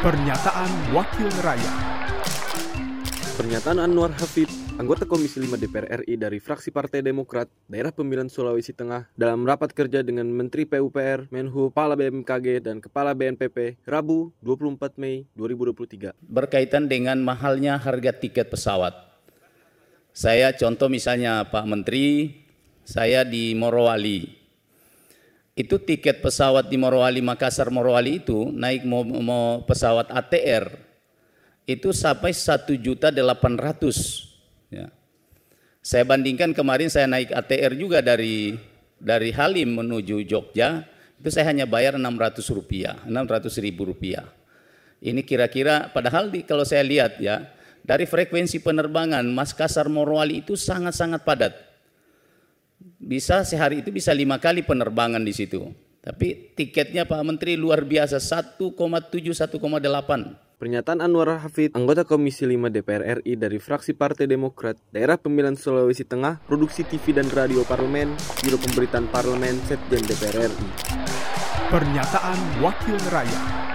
Pernyataan Wakil Rakyat Pernyataan Anwar Hafid, anggota Komisi 5 DPR RI dari fraksi Partai Demokrat, Daerah Pemilihan Sulawesi Tengah, dalam rapat kerja dengan Menteri PUPR, Menhu, Kepala BMKG, dan Kepala BNPB, Rabu 24 Mei 2023. Berkaitan dengan mahalnya harga tiket pesawat. Saya contoh misalnya Pak Menteri, saya di Morowali, itu tiket pesawat di Morowali Makassar Morowali itu naik mau, mau pesawat ATR itu sampai satu juta delapan ratus. Ya. Saya bandingkan kemarin saya naik ATR juga dari dari Halim menuju Jogja itu saya hanya bayar enam ratus rupiah, enam ratus ribu rupiah. Ini kira-kira padahal di, kalau saya lihat ya dari frekuensi penerbangan Makassar Morowali itu sangat-sangat padat bisa sehari itu bisa lima kali penerbangan di situ. Tapi tiketnya Pak Menteri luar biasa 1,7 1,8. Pernyataan Anwar Hafid, anggota Komisi 5 DPR RI dari fraksi Partai Demokrat, Daerah Pemilihan Sulawesi Tengah, Produksi TV dan Radio Parlemen, Biro Pemberitaan Parlemen, Setjen DPR RI. Pernyataan Wakil Rakyat